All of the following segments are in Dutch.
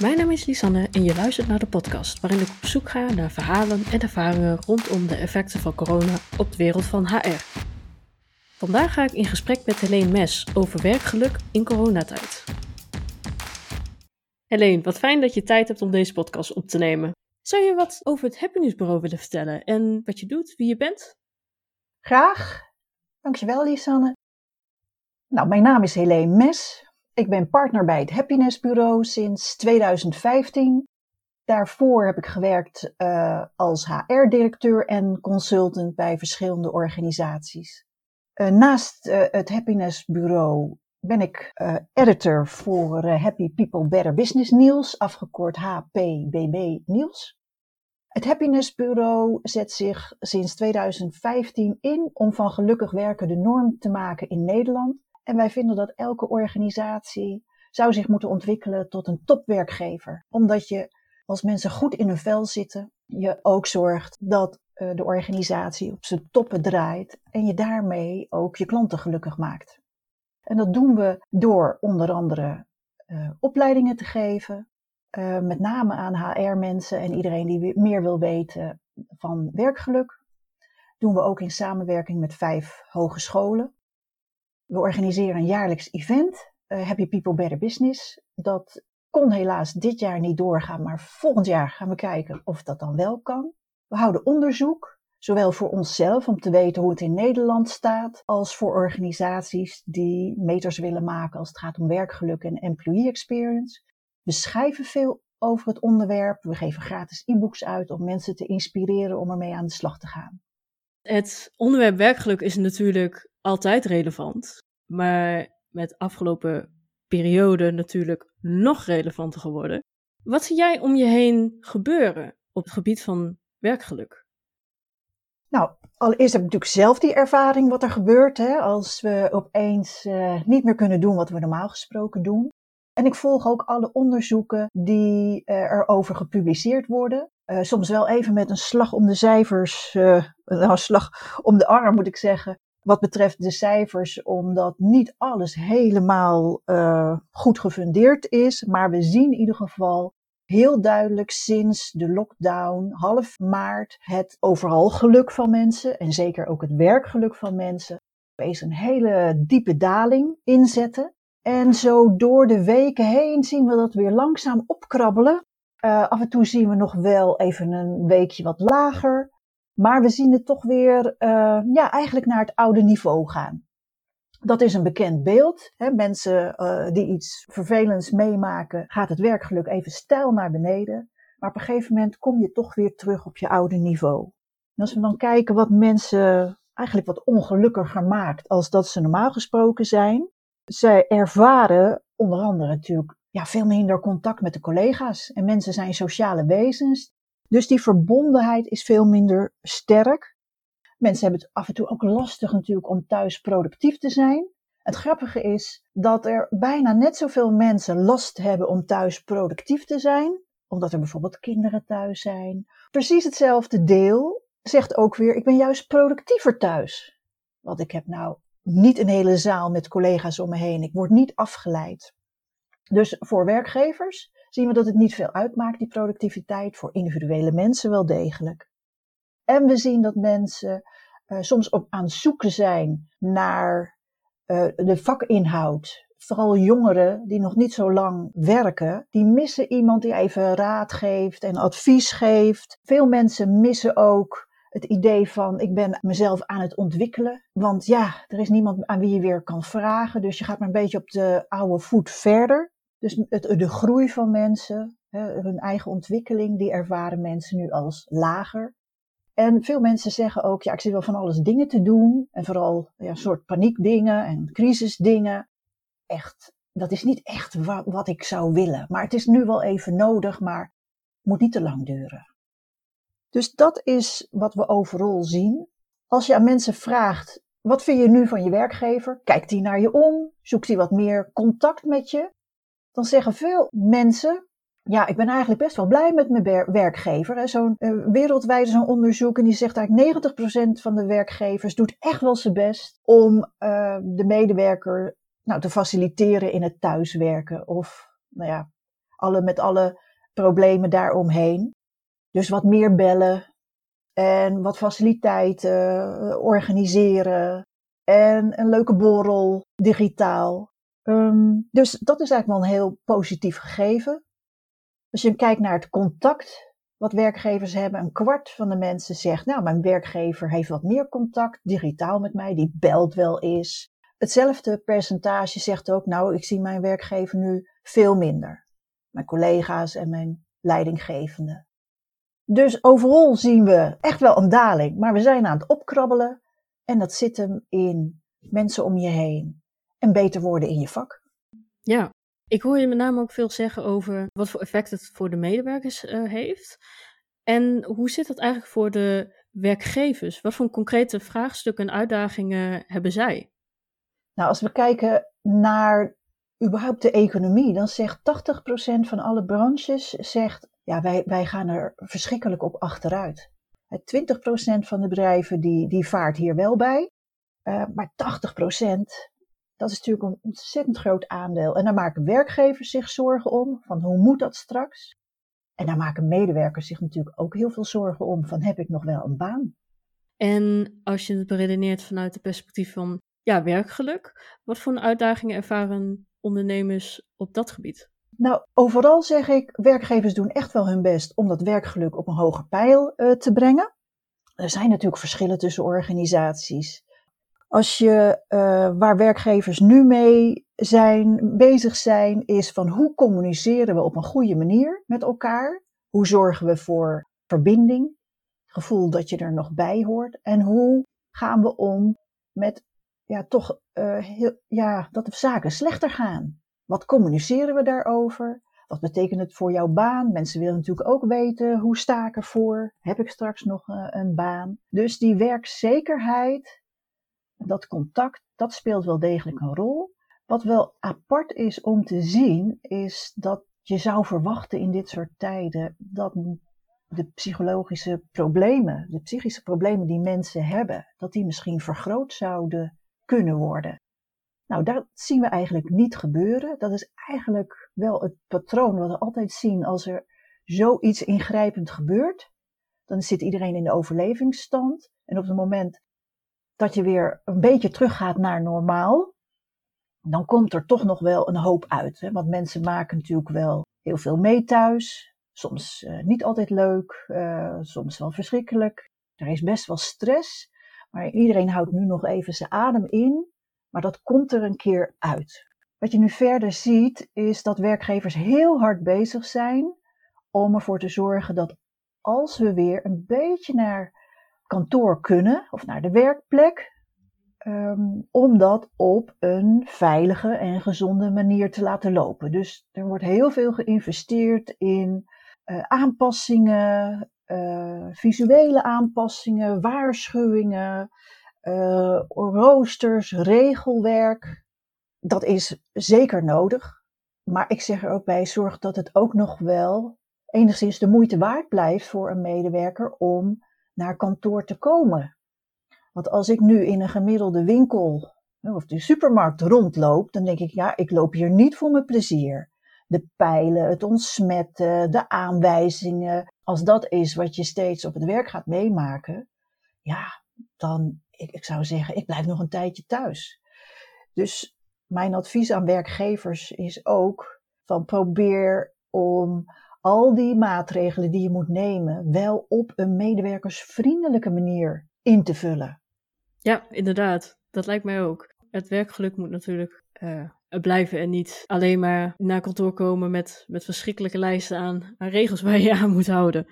Mijn naam is Lisanne en je luistert naar de podcast waarin ik op zoek ga naar verhalen en ervaringen rondom de effecten van corona op de wereld van HR. Vandaag ga ik in gesprek met Helene Mes over werkgeluk in coronatijd. Helene, wat fijn dat je tijd hebt om deze podcast op te nemen. Zou je wat over het Happiness Bureau willen vertellen en wat je doet, wie je bent? Graag. Dankjewel, Lisanne. Nou, mijn naam is Helene Mes. Ik ben partner bij het Happiness Bureau sinds 2015. Daarvoor heb ik gewerkt uh, als HR-directeur en consultant bij verschillende organisaties. Uh, naast uh, het Happiness Bureau ben ik editor voor Happy People Better Business Nieuws, afgekort HPBB Nieuws. Het Happiness Bureau zet zich sinds 2015 in om van gelukkig werken de norm te maken in Nederland. En wij vinden dat elke organisatie zou zich moeten ontwikkelen tot een topwerkgever. Omdat je als mensen goed in hun vel zitten, je ook zorgt dat uh, de organisatie op zijn toppen draait en je daarmee ook je klanten gelukkig maakt. En dat doen we door onder andere uh, opleidingen te geven, uh, met name aan HR-mensen en iedereen die meer wil weten van werkgeluk. Doen we ook in samenwerking met vijf hogescholen. We organiseren een jaarlijks event, uh, Happy People Better Business. Dat kon helaas dit jaar niet doorgaan, maar volgend jaar gaan we kijken of dat dan wel kan. We houden onderzoek, zowel voor onszelf om te weten hoe het in Nederland staat, als voor organisaties die meters willen maken als het gaat om werkgeluk en employee experience. We schrijven veel over het onderwerp. We geven gratis e-books uit om mensen te inspireren om ermee aan de slag te gaan. Het onderwerp werkgeluk is natuurlijk altijd relevant, maar met afgelopen periode natuurlijk nog relevanter geworden. Wat zie jij om je heen gebeuren op het gebied van werkgeluk? Nou, allereerst heb ik natuurlijk zelf die ervaring wat er gebeurt hè, als we opeens uh, niet meer kunnen doen wat we normaal gesproken doen. En ik volg ook alle onderzoeken die uh, erover gepubliceerd worden. Uh, soms wel even met een slag om de cijfers, een slag om de arm moet ik zeggen, wat betreft de cijfers, omdat niet alles helemaal uh, goed gefundeerd is. Maar we zien in ieder geval heel duidelijk sinds de lockdown, half maart, het overal geluk van mensen en zeker ook het werkgeluk van mensen, opeens een hele diepe daling inzetten. En zo door de weken heen zien we dat weer langzaam opkrabbelen. Uh, af en toe zien we nog wel even een weekje wat lager. Maar we zien het toch weer uh, ja, eigenlijk naar het oude niveau gaan. Dat is een bekend beeld. Hè. Mensen uh, die iets vervelends meemaken, gaat het werkgeluk even stijl naar beneden. Maar op een gegeven moment kom je toch weer terug op je oude niveau. En als we dan kijken wat mensen eigenlijk wat ongelukkiger maakt als dat ze normaal gesproken zijn. Zij ervaren onder andere natuurlijk ja, veel minder contact met de collega's. En mensen zijn sociale wezens. Dus die verbondenheid is veel minder sterk. Mensen hebben het af en toe ook lastig natuurlijk om thuis productief te zijn. Het grappige is dat er bijna net zoveel mensen last hebben om thuis productief te zijn, omdat er bijvoorbeeld kinderen thuis zijn. Precies hetzelfde deel zegt ook weer: ik ben juist productiever thuis. Want ik heb nou niet een hele zaal met collega's om me heen. Ik word niet afgeleid. Dus voor werkgevers zien we dat het niet veel uitmaakt, die productiviteit. Voor individuele mensen wel degelijk. En we zien dat mensen uh, soms ook aan het zoeken zijn naar uh, de vakinhoud. Vooral jongeren die nog niet zo lang werken, die missen iemand die even raad geeft en advies geeft. Veel mensen missen ook het idee van ik ben mezelf aan het ontwikkelen. Want ja, er is niemand aan wie je weer kan vragen. Dus je gaat maar een beetje op de oude voet verder. Dus het, de groei van mensen, hun eigen ontwikkeling, die ervaren mensen nu als lager. En veel mensen zeggen ook, ja, ik zit wel van alles dingen te doen. En vooral ja, een soort paniekdingen en crisisdingen. Echt, dat is niet echt wat, ik zou willen. Maar het is nu wel even nodig, maar het moet niet te lang duren. Dus dat is wat we overal zien. Als je aan mensen vraagt, wat vind je nu van je werkgever? Kijkt die naar je om? Zoekt hij wat meer contact met je? Dan zeggen veel mensen, ja, ik ben eigenlijk best wel blij met mijn werkgever. Zo'n uh, wereldwijd zo'n onderzoek en die zegt eigenlijk 90% van de werkgevers doet echt wel zijn best om uh, de medewerker nou, te faciliteren in het thuiswerken. Of nou ja, alle, met alle problemen daaromheen. Dus wat meer bellen en wat faciliteiten eh, organiseren en een leuke borrel digitaal. Ehm, dus dat is eigenlijk wel een heel positief gegeven. Als je kijkt naar het contact wat werkgevers hebben, een kwart van de mensen zegt, nou, mijn werkgever heeft wat meer contact digitaal met mij, die belt wel eens. Hetzelfde percentage zegt ook, nou, ik zie mijn werkgever nu veel minder. Mijn collega's en mijn leidinggevende. Dus overal zien we echt wel een daling, maar we zijn aan het opkrabbelen en dat zit hem in mensen om je heen en beter worden in je vak. Ja, ik hoor je met name ook veel zeggen over wat voor effect het voor de medewerkers uh, heeft. En hoe zit dat eigenlijk voor de werkgevers? Wat voor concrete vraagstukken en uitdagingen hebben zij? Nou, als we kijken naar überhaupt de economie, dan zegt 80% van alle branches zegt, ja, wij, wij gaan er verschrikkelijk op achteruit. 20% van de bedrijven die, die vaart hier wel bij, uh, maar 80% dat is natuurlijk een ontzettend groot aandeel. En daar maken werkgevers zich zorgen om, van hoe moet dat straks? En daar maken medewerkers zich natuurlijk ook heel veel zorgen om, van heb ik nog wel een baan? En als je het beredeneert vanuit het perspectief van ja, werkgeluk, wat voor uitdagingen ervaren ondernemers op dat gebied? Nou, overal zeg ik, werkgevers doen echt wel hun best om dat werkgeluk op een hoger pijl uh, te brengen. Er zijn natuurlijk verschillen tussen organisaties. Als je, uh, waar werkgevers nu mee zijn, bezig zijn, is van hoe communiceren we op een goede manier met elkaar? Hoe zorgen we voor verbinding? Gevoel dat je er nog bij hoort. En hoe gaan we om met, ja, toch, uh, heel, ja, dat de zaken slechter gaan? Wat communiceren we daarover? Wat betekent het voor jouw baan? Mensen willen natuurlijk ook weten, hoe sta ik ervoor? Heb ik straks nog uh, een baan? Dus die werkzekerheid dat contact, dat speelt wel degelijk een rol. Wat wel apart is om te zien, is dat je zou verwachten in dit soort tijden dat de psychologische problemen, de psychische problemen die mensen hebben, dat die misschien vergroot zouden kunnen worden. Nou, dat zien we eigenlijk niet gebeuren. Dat is eigenlijk wel het patroon wat we altijd zien als er zoiets ingrijpend gebeurt. Dan zit iedereen in de overlevingsstand. En op het moment dat je weer een beetje teruggaat naar normaal, dan komt er toch nog wel een hoop uit. Hè? Want mensen maken natuurlijk wel heel veel mee thuis. Soms uh, niet altijd leuk, uh, soms wel verschrikkelijk. Er is best wel stress, maar iedereen houdt nu nog even zijn adem in. Maar dat komt er een keer uit. Wat je nu verder ziet, is dat werkgevers heel hard bezig zijn om ervoor te zorgen dat als we weer een beetje naar kantoor kunnen of naar de werkplek, um, om dat op een veilige en gezonde manier te laten lopen. Dus er wordt heel veel geïnvesteerd in uh, aanpassingen, uh, visuele aanpassingen, waarschuwingen, uh, roosters, regelwerk. Dat is zeker nodig. Maar ik zeg er ook bij, zorg dat het ook nog wel enigszins de moeite waard blijft voor een medewerker om naar kantoor te komen. Want als ik nu in een gemiddelde winkel of de supermarkt rondloop, dan denk ik, ja, ik loop hier niet voor mijn plezier. De pijlen, het ontsmetten, de aanwijzingen, als dat is wat je steeds op het werk gaat meemaken, ja, dan, ik, ik zou zeggen, ik blijf nog een tijdje thuis. Dus mijn advies aan werkgevers is ook van probeer om al die maatregelen die je moet nemen wel op een medewerkersvriendelijke manier in te vullen. Ja, inderdaad. Dat lijkt mij ook. Het werkgeluk moet natuurlijk uh, blijven en niet alleen maar naar kantoor komen met, met verschrikkelijke lijsten aan, aan regels waar je aan moet houden.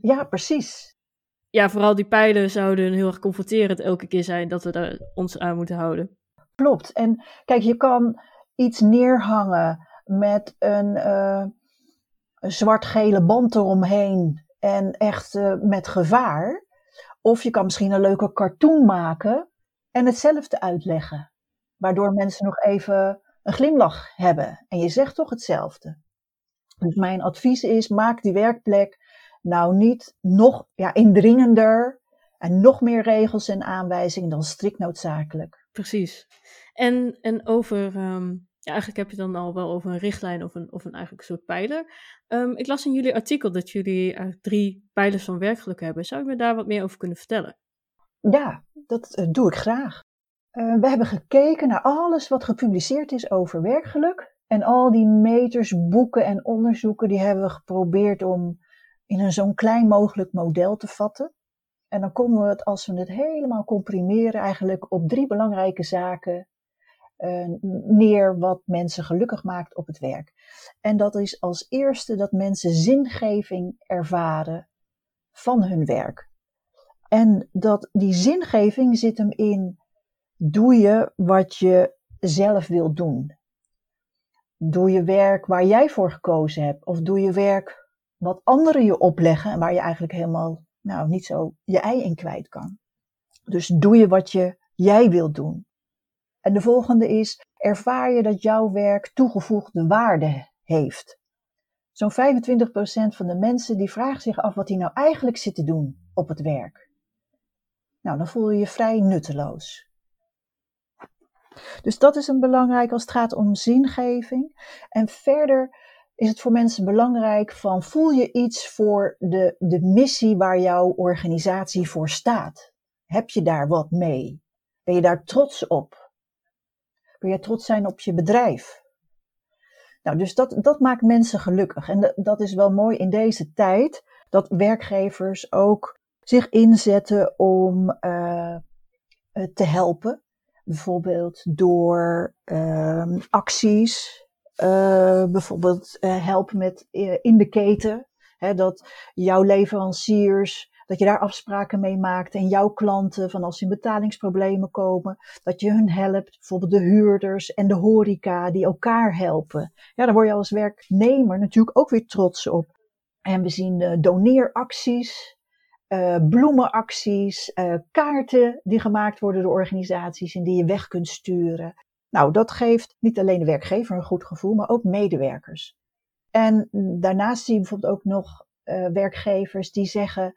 Ja, precies. Ja, vooral die pijlen zouden heel erg confronterend elke keer zijn dat we daar ons aan moeten houden. Klopt. En kijk, je kan iets neerhangen met een, uh, een zwart-gele band eromheen en echt uh, met gevaar. Of je kan misschien een leuke cartoon maken en hetzelfde uitleggen. Waardoor mensen nog even een glimlach hebben. En je zegt toch hetzelfde. Dus mijn advies is, maak die werkplek nou niet nog ja, indringender en nog meer regels en aanwijzingen dan strikt noodzakelijk. Precies. En, en over um, eigenlijk heb je dan al wel over een richtlijn of een, of een eigenlijk soort pijler. Ehm, ik las in jullie artikel dat jullie eigenlijk drie pijlers van werkgeluk hebben. Zou je me daar wat meer over kunnen vertellen? Ja, dat eh, doe ik graag. Uh, we hebben gekeken naar alles wat gepubliceerd is over werkgeluk. En al die meters, boeken en onderzoeken, die hebben we geprobeerd om in een zo'n klein mogelijk model te vatten. En dan komen we het, als we het helemaal comprimeren, eigenlijk op drie belangrijke zaken uh, neer wat mensen gelukkig maakt op het werk. En dat is als eerste dat mensen zingeving ervaren van hun werk. En dat die zingeving zit hem in, doe je wat je zelf wilt doen. Doe je werk waar jij voor gekozen hebt, of doe je werk wat anderen je opleggen en waar je eigenlijk helemaal nou, niet zo je ei in kwijt kan. Dus doe je wat je, jij wilt doen. En de volgende is, ervaar je dat jouw werk toegevoegde waarde heeft? Zo'n 25% van de mensen die vragen zich af wat hij nou eigenlijk zit te doen op het werk. Nou, dan voel je je vrij nutteloos. Dus dat is een belangrijk als het gaat om zingeving. En verder is het voor mensen belangrijk van voel je iets voor de, de missie waar jouw organisatie voor staat? Heb je daar wat mee? Ben je daar trots op? Kun je trots zijn op je bedrijf? Nou, dus dat, dat maakt mensen gelukkig. En dat is wel mooi in deze tijd, dat werkgevers ook zich inzetten om uh, te helpen. Bijvoorbeeld door uh, acties, uh, bijvoorbeeld helpen met in de keten. Hè, dat jouw leveranciers dat je daar afspraken mee maakt en jouw klanten, van als ze in betalingsproblemen komen, dat je hun helpt. Bijvoorbeeld de huurders en de horeca die elkaar helpen. Ja, daar word je als werknemer natuurlijk ook weer trots op. En we zien uh, doneeracties, uh, bloemenacties, uh, kaarten die gemaakt worden door organisaties en die je weg kunt sturen. Nou, dat geeft niet alleen de werkgever een goed gevoel, maar ook medewerkers. En daarnaast zie je bijvoorbeeld ook nog werkgevers die zeggen: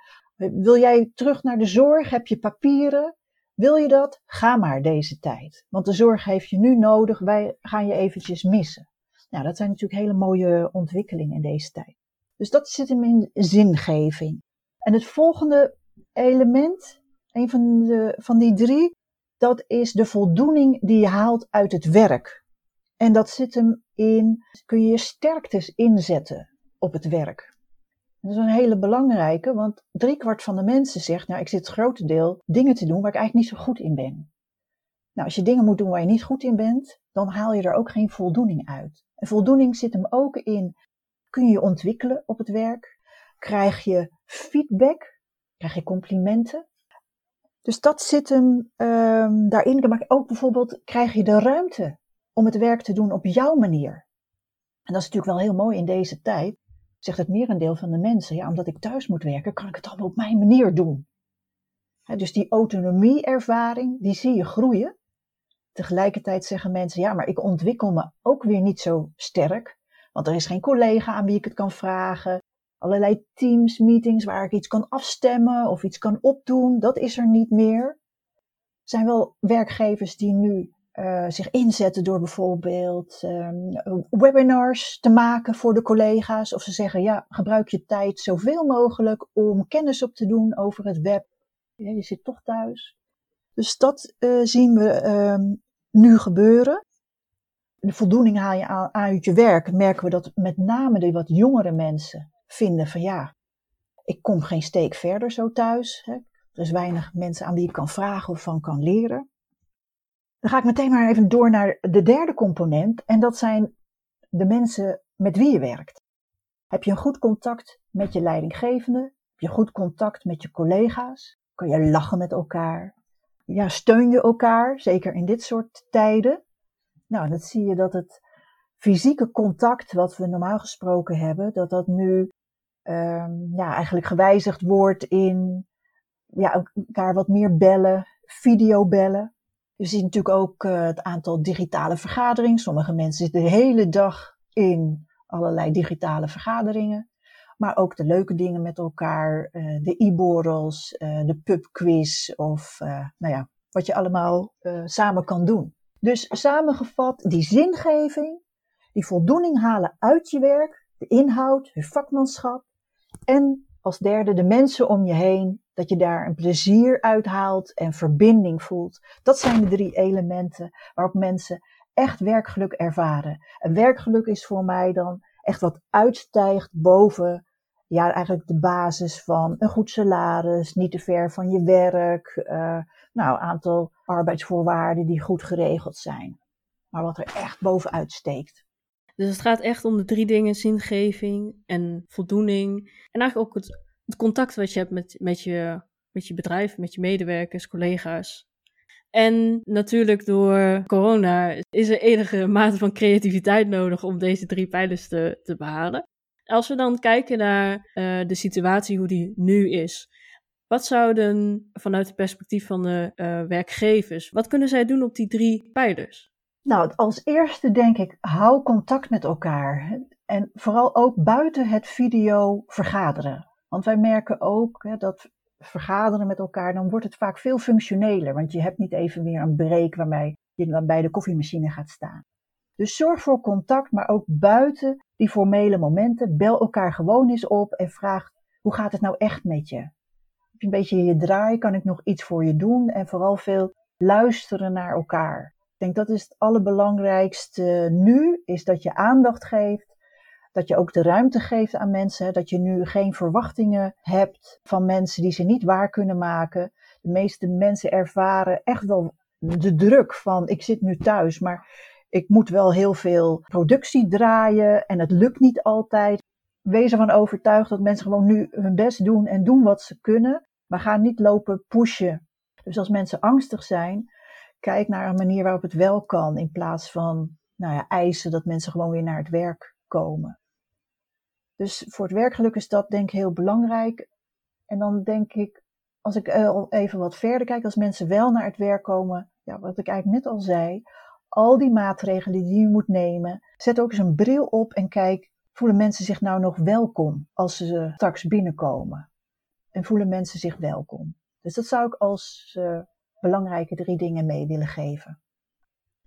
wil jij terug naar de zorg? Heb je papieren? Wil je dat? Ga maar deze tijd. Want de zorg heeft je nu nodig. Wij gaan je eventjes missen. Nou, dat zijn natuurlijk hele mooie ontwikkelingen in deze tijd. Dus dat zit hem in zingeving. En het volgende element, een van, de, van die drie, dat is de voldoening die je haalt uit het werk. En dat zit hem in, kun je je sterktes inzetten op het werk. Dat is een hele belangrijke, want driekwart van de mensen zegt, nou ik zit het grote deel dingen te doen waar ik eigenlijk niet zo goed in ben. Nou, als je dingen moet doen waar je niet goed in bent, dan haal je er ook geen voldoening uit. En voldoening zit hem ook in, kun je je ontwikkelen op het werk? Krijg je feedback? Krijg je complimenten? Dus dat zit hem um, daarin. Maar ook bijvoorbeeld, krijg je de ruimte om het werk te doen op jouw manier? En dat is natuurlijk wel heel mooi in deze tijd zegt het merendeel van de mensen, ja, omdat ik thuis moet werken, kan ik het allemaal op mijn manier doen. dus die autonomie-ervaring, die zie je groeien. Tegelijkertijd zeggen mensen, ja, maar ik ontwikkel me ook weer niet zo sterk, want er is geen collega aan wie ik het kan vragen. Allerlei teams, meetings waar ik iets kan afstemmen of iets kan opdoen, dat is er niet meer. Er zijn wel werkgevers die nu uh, zich inzetten door bijvoorbeeld um, webinars te maken voor de collega's. Of ze zeggen, ja, gebruik je tijd zoveel mogelijk om kennis op te doen over het web. Je zit toch thuis. Dus dat uh, zien we um, nu gebeuren. De voldoening haal je aan, uit je werk. Merken we dat met name de wat jongere mensen vinden van ja, ik kom geen steek verder zo thuis. Hè. Er is weinig mensen aan wie ik kan vragen of van kan leren. Dan ga ik meteen maar even door naar de derde component. En dat zijn de mensen met wie je werkt. Heb je een goed contact met je leidinggevende? Heb je goed contact met je collega's? Kun je lachen met elkaar? Ja, steun je elkaar, zeker in dit soort tijden? Nou, dat zie je dat het fysieke contact, wat we normaal gesproken hebben, dat dat nu um, ja, eigenlijk gewijzigd wordt in ja, elkaar wat meer bellen, videobellen. Je ziet natuurlijk ook uh, het aantal digitale vergaderingen. Sommige mensen zitten de hele dag in allerlei digitale vergaderingen. Maar ook de leuke dingen met elkaar, uh, de e-borrels, uh, de pubquiz of nou ja, wat je allemaal samen kan doen. Dus samengevat, die zingeving, die voldoening halen uit je werk, de inhoud, je vakmanschap. En als derde de mensen om je heen, dat je daar een plezier uithaalt en verbinding voelt. Dat zijn de drie elementen waarop mensen echt werkgeluk ervaren. En werkgeluk is voor mij dan echt wat uitstijgt boven ja, eigenlijk de basis van een goed salaris, niet te ver van je werk, uh, nou, aantal arbeidsvoorwaarden die goed geregeld zijn. Maar wat er echt bovenuit steekt. Dus het gaat echt om de drie dingen: zingeving en voldoening. En eigenlijk ook het, het contact wat je hebt met, met, je, met je bedrijf, met je medewerkers, collega's. En natuurlijk door corona is er enige mate van creativiteit nodig om deze drie pijlers te, te behalen. Als we dan kijken naar uh, de situatie, hoe die nu is. Wat zouden vanuit het perspectief van de uh, werkgevers, wat kunnen zij doen op die drie pijlers? Nou, als eerste denk ik, hou contact met elkaar. En vooral ook buiten het video vergaderen. Want wij merken ook hè, dat vergaderen met elkaar, dan wordt het vaak veel functioneler. Want je hebt niet even weer een break waarmee je bij de koffiemachine gaat staan. Dus zorg voor contact, maar ook buiten die formele momenten. Bel elkaar gewoon eens op en vraag, hoe gaat het nou echt met je? Heb je een beetje je draai? Kan ik nog iets voor je doen? En vooral veel luisteren naar elkaar. Ik denk dat is het allerbelangrijkste nu, is dat je aandacht geeft. Dat je ook de ruimte geeft aan mensen. Dat je nu geen verwachtingen hebt van mensen die ze niet waar kunnen maken. De meeste mensen ervaren echt wel de druk van ik zit nu thuis, maar ik moet wel heel veel productie draaien en het lukt niet altijd. Wees ervan overtuigd dat mensen gewoon nu hun best doen en doen wat ze kunnen, maar ga niet lopen pushen. Dus als mensen angstig zijn, kijk naar een manier waarop het wel kan, in plaats van nou ja, eisen dat mensen gewoon weer naar het werk komen. Dus voor het werkgeluk is dat denk ik heel belangrijk. En dan denk ik, als ik eh, even wat verder kijk, als mensen wel naar het werk komen, ja, wat ik eigenlijk net al zei, al die maatregelen die je moet nemen. Zet ook eens een bril op en kijk, voelen mensen zich nou nog welkom als ze straks binnenkomen? En voelen mensen zich welkom? Dus dat zou ik als uh, belangrijke drie dingen mee willen geven.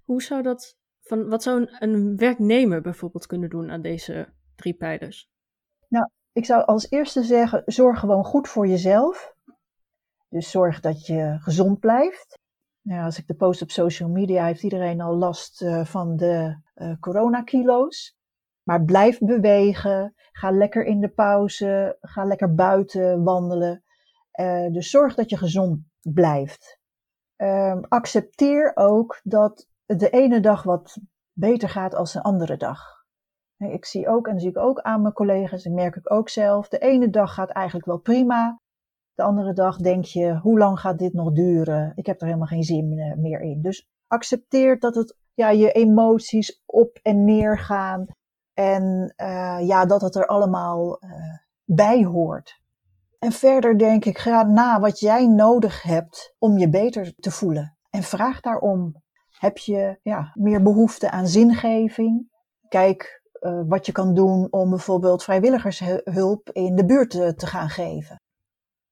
Hoe zou dat, van, wat zou een werknemer bijvoorbeeld kunnen doen aan deze drie pijlers? Ik zou als eerste zeggen, zorg gewoon goed voor jezelf. Dus zorg dat je gezond blijft. Als ik de post op social media, heeft iedereen al last uh, van de uh, coronakilo's. Maar blijf bewegen. Ga lekker in de pauze. Ga lekker buiten wandelen. Uh, dus zorg dat je gezond blijft. Ehm, accepteer ook dat de ene dag wat beter gaat als een andere dag. Ik zie ook, en zie ik ook aan mijn collega's, en merk ik ook zelf, de ene dag gaat eigenlijk wel prima. De andere dag denk je, hoe lang gaat dit nog duren? Ik heb er helemaal geen zin eh, meer in. Dus accepteer dat het, ja, je emoties op en neer gaan. En uh, ja, dat het er allemaal uh, bij hoort. En verder denk ik, ga na wat jij nodig hebt om je beter te voelen. En vraag daarom. Heb je ja, meer behoefte aan zingeving? Kijk uh, wat je kan doen om bijvoorbeeld vrijwilligershulp in de buurt te, te gaan geven.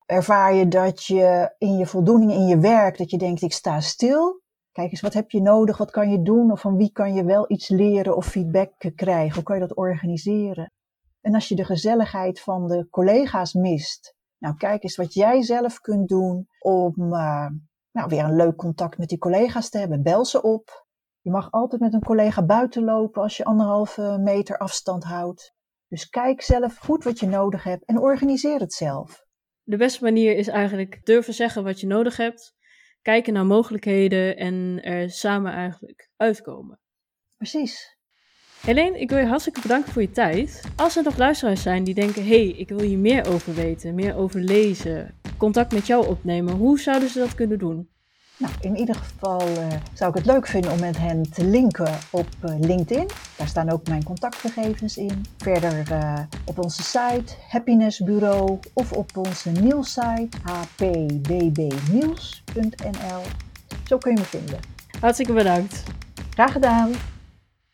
Ervaar je dat je in je voldoening in je werk, dat je denkt ik sta stil. Kijk eens, wat heb je nodig? Wat kan je doen? Of van wie kan je wel iets leren of feedback krijgen? Hoe kan je dat organiseren? En als je de gezelligheid van de collega's mist, nou kijk eens wat jij zelf kunt doen om uh, nou, weer een leuk contact met die collega's te hebben. Bel ze op. Je mag altijd met een collega buiten lopen als je anderhalve meter afstand houdt. Dus kijk zelf goed wat je nodig hebt en organiseer het zelf de beste manier is eigenlijk durven zeggen wat je nodig hebt, kijken naar mogelijkheden en er samen eigenlijk uitkomen. Precies. Helene, ik wil je hartstikke bedanken voor je tijd. Als er nog luisteraars zijn die denken: hé, hey, ik wil hier meer over weten, meer over lezen, contact met jou opnemen, hoe zouden ze dat kunnen doen? Nou, in ieder geval uh, zou ik het leuk vinden om met hen te linken op uh, LinkedIn. Daar staan ook mijn contactgegevens in. Verder uh, op onze site Happiness Bureau of op onze nieuwssite hpbbnieuws.nl. Zo kun je me vinden. Hartstikke bedankt. Graag gedaan.